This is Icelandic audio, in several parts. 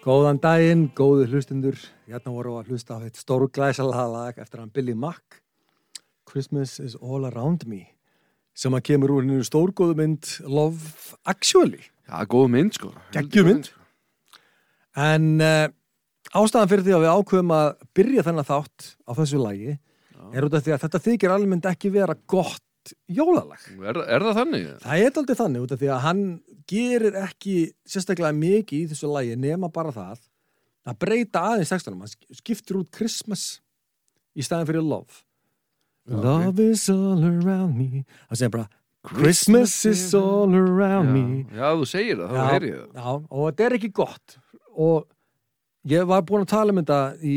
Góðan daginn, góðu hlustundur. Hérna voru að hlusta á þetta stórglæsalega lag eftir hann Billy Mack. Christmas is all around me. Sem að kemur úr hennu stórgóðu mynd Love Actually. Já, góð mynd sko. Geggjur mynd. En uh, ástæðan fyrir því að við ákveðum að byrja þennan þátt á þessu lagi Já. er út af því að þetta þykir almennt ekki vera gott jólalag. Er, er það þannig? Það er aldrei þannig út af því að hann gerir ekki sérstaklega mikið í þessu lagi nema bara það að breyta aðeins textunum. Hann skiptir út Christmas í staðin fyrir Love. Já, ok. Love is all around me. Það segir bara Christmas is all around me. Já, já, þú segir það, þá Já, heyr ég það. Já, og þetta er ekki gott. Og ég var búin að tala um þetta í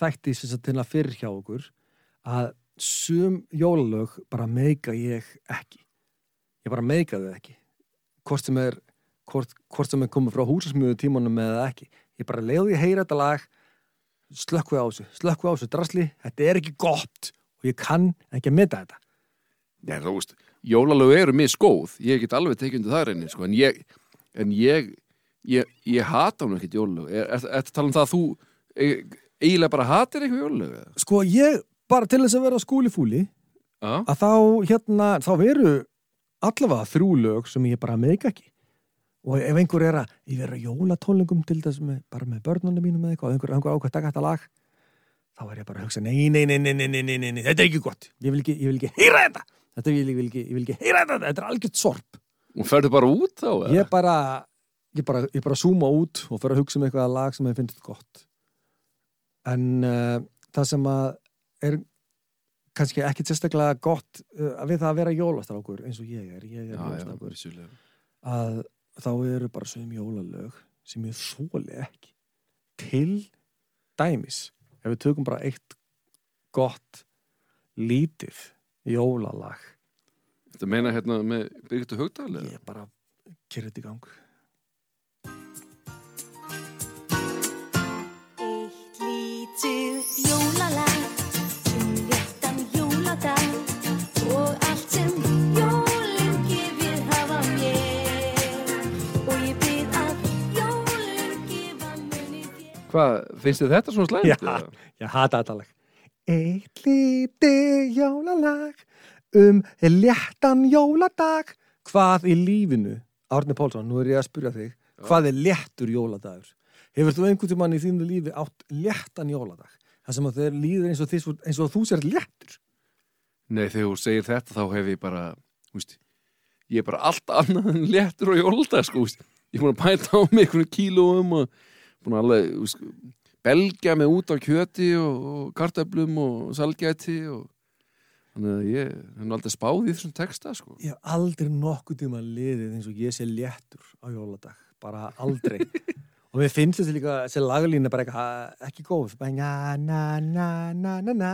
þætti sem sagt til að fyrir hjá okkur að sum jólalög bara meika ég ekki. Ég bara meika þau ekki. Hvort sem er, hvort, hvort sem er komið frá húsasmjöðu tímanum eða ekki. Ég bara leiði að heyra þetta lag, slökku á þessu, slökku á þessu drasli, þetta er ekki gott og ég kann ekki að mynda þetta. Já, þú veist, jólalög eru misgóð, ég get alveg tekið undir það reyni, sko, en ég, en ég, ég, ég hata hún ekkert jólalög. Er, er, er, tala um það að þú e, eiginlega bara hatir eitthvað jólalög? eða? Sko ég, bara til þess að vera skúlifúli, Já, að þá hérna, þá veru allavega þrjú lög sem ég bara meika ekki og ef einhver er að ég vera jólatónlingum til þess með, bara með börnunum mínum eða eitthvað, einhver, einhver ákvæmt taka þetta lag þá er ég bara að hugsa, nei, nei, nei, nei, nei, nei, nei, nei, nei þetta er ekki gott, ég vil ekki, ég vil ekki heyra þetta, þetta vil ég, vil ekki, ég vil ekki heyra þetta. Þetta er algjört sorp, og ferðu bara út þá? eða? ég bara ég bara, ég bara zooma út og fer að hugsa um eitthvað lag sem ég finnst gott. En uh, það sem að er kannski ekki sérstaklega gott uh, við það að vera jólastrákur eins og ég er, ég er jólastrákur. að þá eru bara sögum jólalög sem ég þóli ekki. Til dæmis ef við tökum bara eitt gott lítið jólalag. Þetta meina hérna með Birgitta Haugdal? eða? ég bara kyrrið í gang. Eitt lítið jólalag Hvað, finnst þið þetta svona slæmt? Já. Ég hata þetta lag. Eitt lítið jólalag um léttan jóladag. Hvað í lífinu, Árni Pálsson, nú er ég að spyrja þig, hvað er léttur jóladagur? Hefur þú einhvern tímann í þínu lífi átt léttan jóladag? Það sem að þeir líður eins og, þið, eins og þú sér léttur. Nei, þegar þú segir þetta þá hef ég bara, veist, ég er bara allt annað en léttur og jóldag, sko, veist. Ég er búin að pæta á mig einhvern kílóum og búin að alveg, belgja mig út á kjöti og, og kartöflum og salgæti og þannig að ég hef nú aldrei spáð í þessum texta, sko. Ég hef aldrei nokkuð tíma liðið eins og ég sé léttur á jóladag. Bara aldrei. og við finnst þessi líka, þessi lagalína bara eitthvað ekki góð. Na na na na na na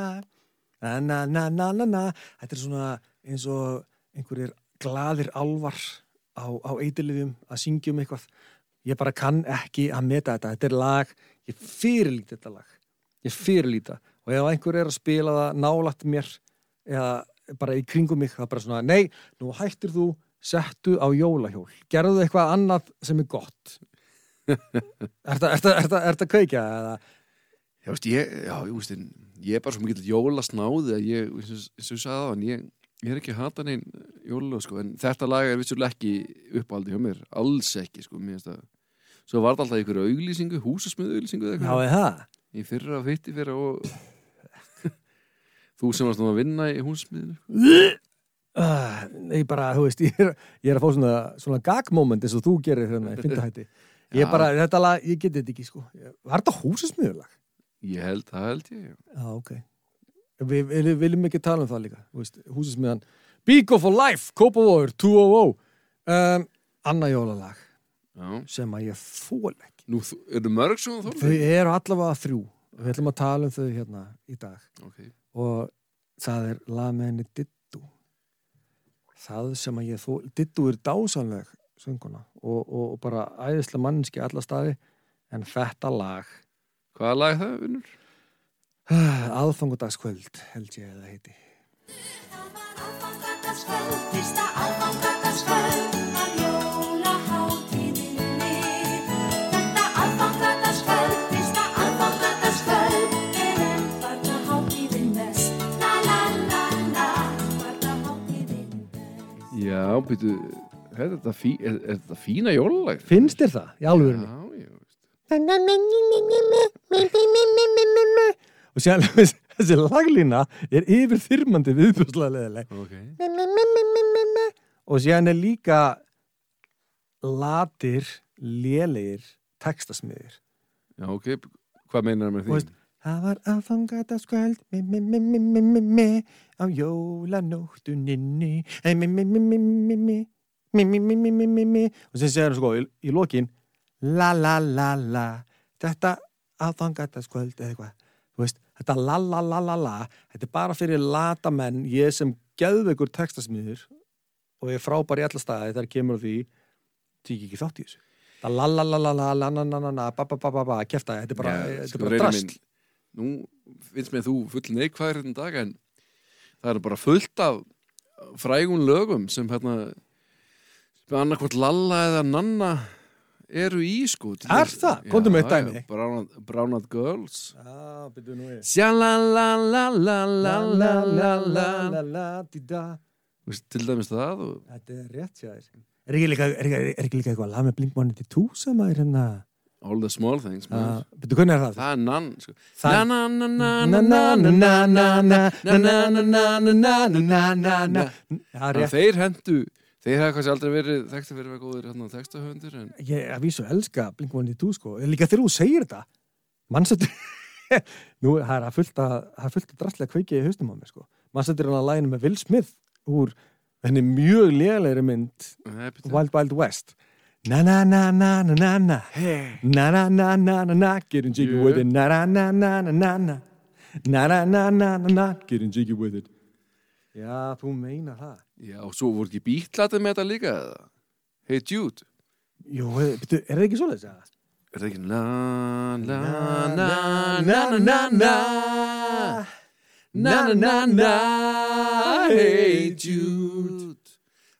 na na na na na Þetta er svona eins og einhverjir glaðir álvar á, á eitilifjum að syngja um eitthvað. Ég bara kann ekki að meta þetta. Þetta er lag, ég fyrirlít þetta lag. Ég fyrirlít það. Og ef einhver er að spila það nálægt mér eða bara í kringum mig, það er bara svona, nei, nú hættir þú, settu á jólahjól. Gerðu eitthvað annað sem er gott. Er þetta? Eða? Já, veist, ég, já, ég, veist, ég er bara svo mikill jólasnáði að ég, eins og ég sagði á hann, ég, ég er ekki að hata neinn jólalög, sko, en þetta lag er vissulega ekki uppáldi hjá mér, alls ekki, sko, mér finnst það. Svo var þetta alltaf einhverju auglýsingu, húsasmiðu auglýsingu eða Já, eitthvað. er það? Í fyrra, fytti fyrra og þú sem varst nú að vinna í húsasmiðinu. Uh, nei, bara, þú veist, ég er, ég er að fá svona, svona gag-moment eins og þú gerir hérna í fyndahætti. Ég er Já. bara, þetta lag, ég geti þetta ekki, sko. Var þetta húsasmiðurlag? Ég held, það held ég. Já, ok. Við, við viljum ekki tala um það líka, þú veist, húsasmiðan. Bíko for life, Kópavóður, 200. Um, Anna jólalag Já. sem að ég þól ekki. Nú, þú- eru mörg svo þú? Þau eru allavega þrjú. Við ætlum að tala um þau hérna í dag. Ok. Og það er lagmenni Dittu. Það sem að ég þól... Dittu er dásanleg sönguna og, og, og bara æðislega manninski alla staði. En þetta lag, Hvaða lag er það, vinnur? aðfangudagskvöld, held ég að það heiti. Það var aðfangadagskvöld, fyrsta aðfangadagskvöld býtu, er þetta, fí, er, er þetta fína jólalag? Finnst þér það? Í alvörunni? Já, já. Og sér þessi laglína er yfir þyrmandi viðbjörslega leðileg. ok. Og sér er líka latir, lélegir textasmiðir. Já, ok, hvað meinar með Þú því? Það var aðfangataskvöld, mi-mi-mi-mi-mi-mi, á jólanóttuninni, mi-mi-mi-mi-mi-mi, mi-mi-mi-mi-mi-mi. Og sem segir það sko í lókin, la-la-la-la, þetta aðfangataskvöld eða eitthvað. Þú veist, þetta la-la-la-la-la, þetta er bara fyrir lata menn, ég sem gæðvegur textasmýður og ég er frábær í alla staði þar kemur því, tík ekki þátt í þessu. Það la-la-la-la-la-la-na-na-na-na, ba-ba-ba-ba-ba, kæft að þetta er bara drast. Nú finnst mér þú full neikvæður hérna dag en það er bara fullt af frægun lögum sem hérna sem annarkvort Lalla eða Nanna eru í sko. Er það? Komdu með Já, dæmi. já, Brown, Brown Eyed Girls. Já, byrju nú ég Sjalalalalalalalala Til dæmis það og Þetta er rétt Er er ekki, er ekki líka eitthvað lag með Blink-182 sem að er hérna All the small things Betur hvernig er það? Það er nann sko Þeir hendu Þeir hefði kannski aldrei verið þekkt að vera verið góðir hérna á textahöfundir en... Ég er að vísu að elska Blink-182 sko, líka þegar þú segir þetta mannsættir nú, það er að fullta, það er fullta drastlega kveikið í haustum á mig sko, mannsættir hann að læna með Will Smith úr henni mjög lélæri mynd Wild Wild West Na-na-na-na-na-na-na Na-na-na-na-na-na Getting jiggy yeah. with it Na-na-na-na-na-na-na Na-na-na-na-na-na Getting jiggy with it Já, þú meina það Já, og svo voru ekki býtlatið með þetta líka Hey Jude Jó, er það ekki svo leiðis að? Er það ekki Na-na-na-na-na-na Na-na-na-na Hey Jude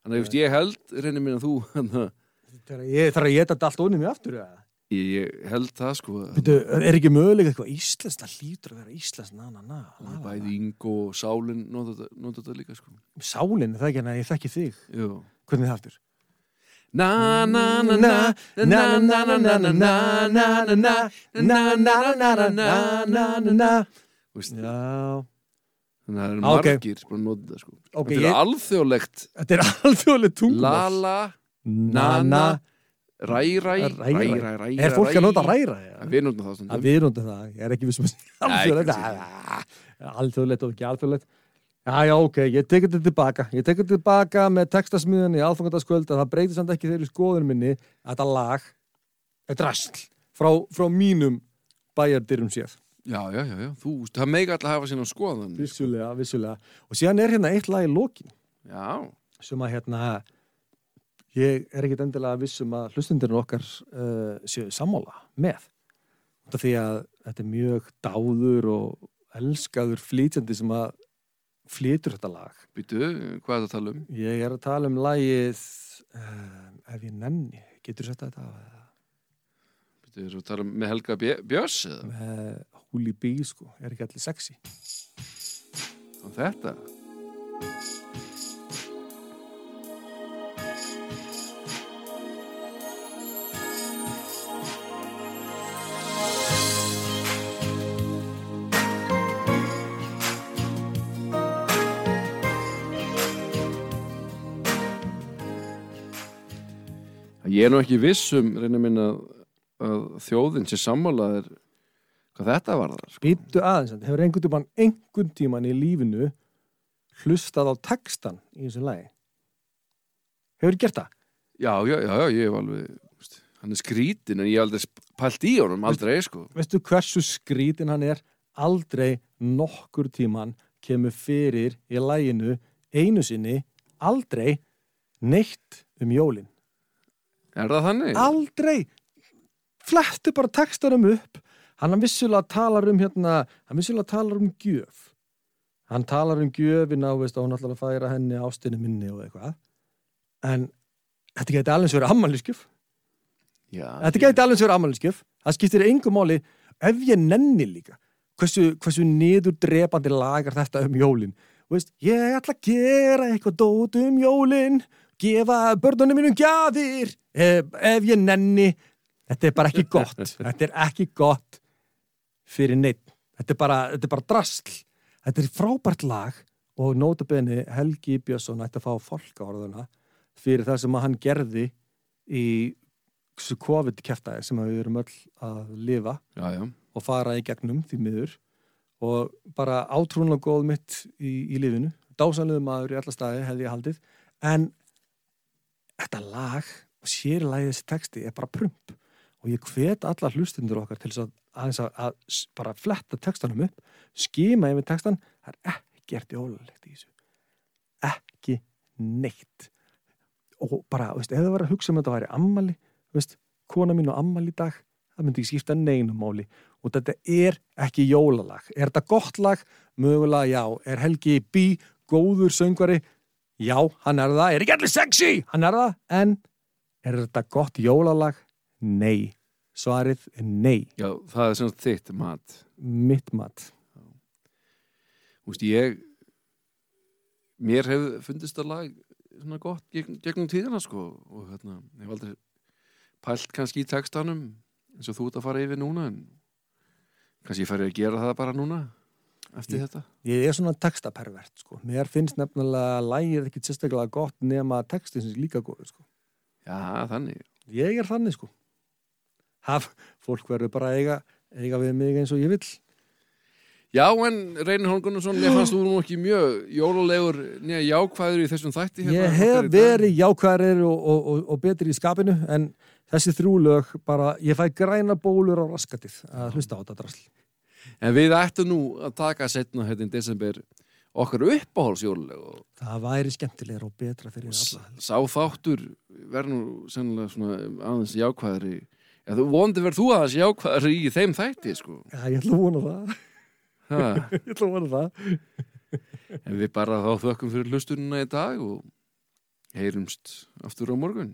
Þannig að ég held, reynir mér að þú hann að Þegar ég þarf að geta þetta allt onnum í aftur eða? ég, held það sko að Betur, er ekki mögulega eitthvað íslenskt það hlýtur að vera íslenskt na na na la. bæði Ingo og Sálin nota þetta- líka sko Sálin, er það ekki en að ég þekki þig Jú Hvernig er það aftur? Na na na na na na na na na na na na na na na na na na na Þú veist, Já Þannig að það eru Ah, margir sem bara nota þetta sko Þetta er alþjóðlegt Þetta er alþjóðlega tungumál Lala, Nana, Ræ, Ræ, Ræ, Ræ, Ræ Er fólk að nota ræra? Ja, Við notum það Að stundum við erum það, ég er ekki vissum að alþjóðlegt og ekki alþjóðlegt. Já, já, ok, ég tek þetta tilbaka. Ég tek þetta tilbaka með textasmiðan í aðfangandaskvöld að það breytir samt ekki þeirri skoðun minni að þetta lag er drasl frá, frá mínum bæjardyrum séð. Já, já, já, já, þú, það megi alltaf hafa sína skoðan vissulega, vissulega. Og síðan er hérna eitt lag í lokin. Já, sem að hérna ég er ekkit endilega vissum að hlustundirinn okkar uh, séu sammála með af því að þetta er mjög dáður og elskaður flýtjandi sem að flytur þetta lag býtu, hvað er það að tala um? ég er að tala um lagið uh, ef ég nenni getur sett þetta af, Býtu, er að tala um með Helga Bjö- Björns eða? með Holy Bee sko, er ekki allir sexy Og þetta? Ég er nú ekki viss um, reynir minn að, að þjóðin sé sammálaðir hvað þetta var þar. býttu aðeins, hefur einhvern tímann einhvern tímann í lífinu hlustað á textan í þessu lagi hefur gert það? Já, já, já, já, ég hef alveg, veist, hann er skrítin en ég hef aldrei pælt í honum, aldrei, sko. veistu hversu skrítin hann er aldrei nokkur tíman kemur fyrir í læginu einu sinni aldrei neitt um jólin Er það þannig? aldrei flettu bara textanum upp hann hann vissulega talar um hérna hann vissulega talar um gjöf hann talar um gjöfina og veist að hún ætlar að færa henni ástinni minni og eitthvað en þetta geti alveg verið ammæliskjöf Já, Þetta gæti alveg sér ammæliskef. Það skiptir engum máli ef ég nenni líka. Hversu, hversu niður drepandi lagar þetta um jólin. Veist, ég ætla að gera eitthvað dót um jólin. Gefa börnunum mínum gjafir ef, ef ég nenni. Þetta er bara ekki gott. Þetta er ekki gott fyrir neitt þetta er bara, þetta er bara drasl. Þetta er frábært lag og nótabenni Helgi Björnsson ætti að fá fólkaorðuna fyrir það sem hann gerði í þessu COVID-keftaði sem við erum öll að lifa já, já, og fara í gegnum því miður. Og bara átrúnlega góð mitt í, í lífinu. Dásanlega maður í alla staði hefði ég haldið. En þetta lag og sérlega þessi texti er bara prump. Og ég hvet alla hlustundur okkar til að, að, að bara fletta textanum upp skima yfir textan það er ekkert jólulegt í þessu. Ekki neitt. Og bara, veist, ef það var að hugsa um að þetta væri ammali veist, kona mín og ammali í dag það myndi ekki skipta neinum máli. Og þetta er ekki jólalag. Er þetta gott lag? Mögulega já. Er Helgi B. góður söngvari? Já, hann er það. Er ekki allir sexy? Hann er það. En er þetta gott jólalag? Nei. Svarið er nei. Já, það er sagt þitt mat. Mitt mat. Þú veist, ég mér hef fundist það lag svona gott gegn, gegnum tíðina sko. Og hérna, ég hef aldrei pælt kannski í textanum eins og þú ert að fara yfir núna en kannski ég færi að gera það bara núna eftir þetta? ég er svona textapervert sko. Mér finnst nefnilega að lægir ekki sérstaklega gott nema textin sem er líka góður sko. Já, þannig. Ég er þannig sko. Haf, fólk verður bara að eiga, eiga við mig eins og ég vill. Já, en Reynir Holmgunnarsson, mér fannst þú nú ekki mjög jólulegur nýja jákvæður í þessum þætti hérna Ég hef verið jákvæðir og, og, og, og betri í skapinu en þessi þrjú lög bara, ég fæ græna bólur á raskatið að hlusta á þetta drasl. En við ættum nú að taka setna hérna í desember okkar uppáhalsjóluleg og Það væri skemmtilegur og betra fyrir alla. sá þáttur verður nú sennilega svona aðeins jákvæðari Já, þú vondi verð þú aðeins jákvæðari í þeim þætti, sko. Já, ég ætla að vona það. Ég ætla að vona það. en við bara þá þökkum fyrir hlustununa í dag og heyrumst aftur á morgun.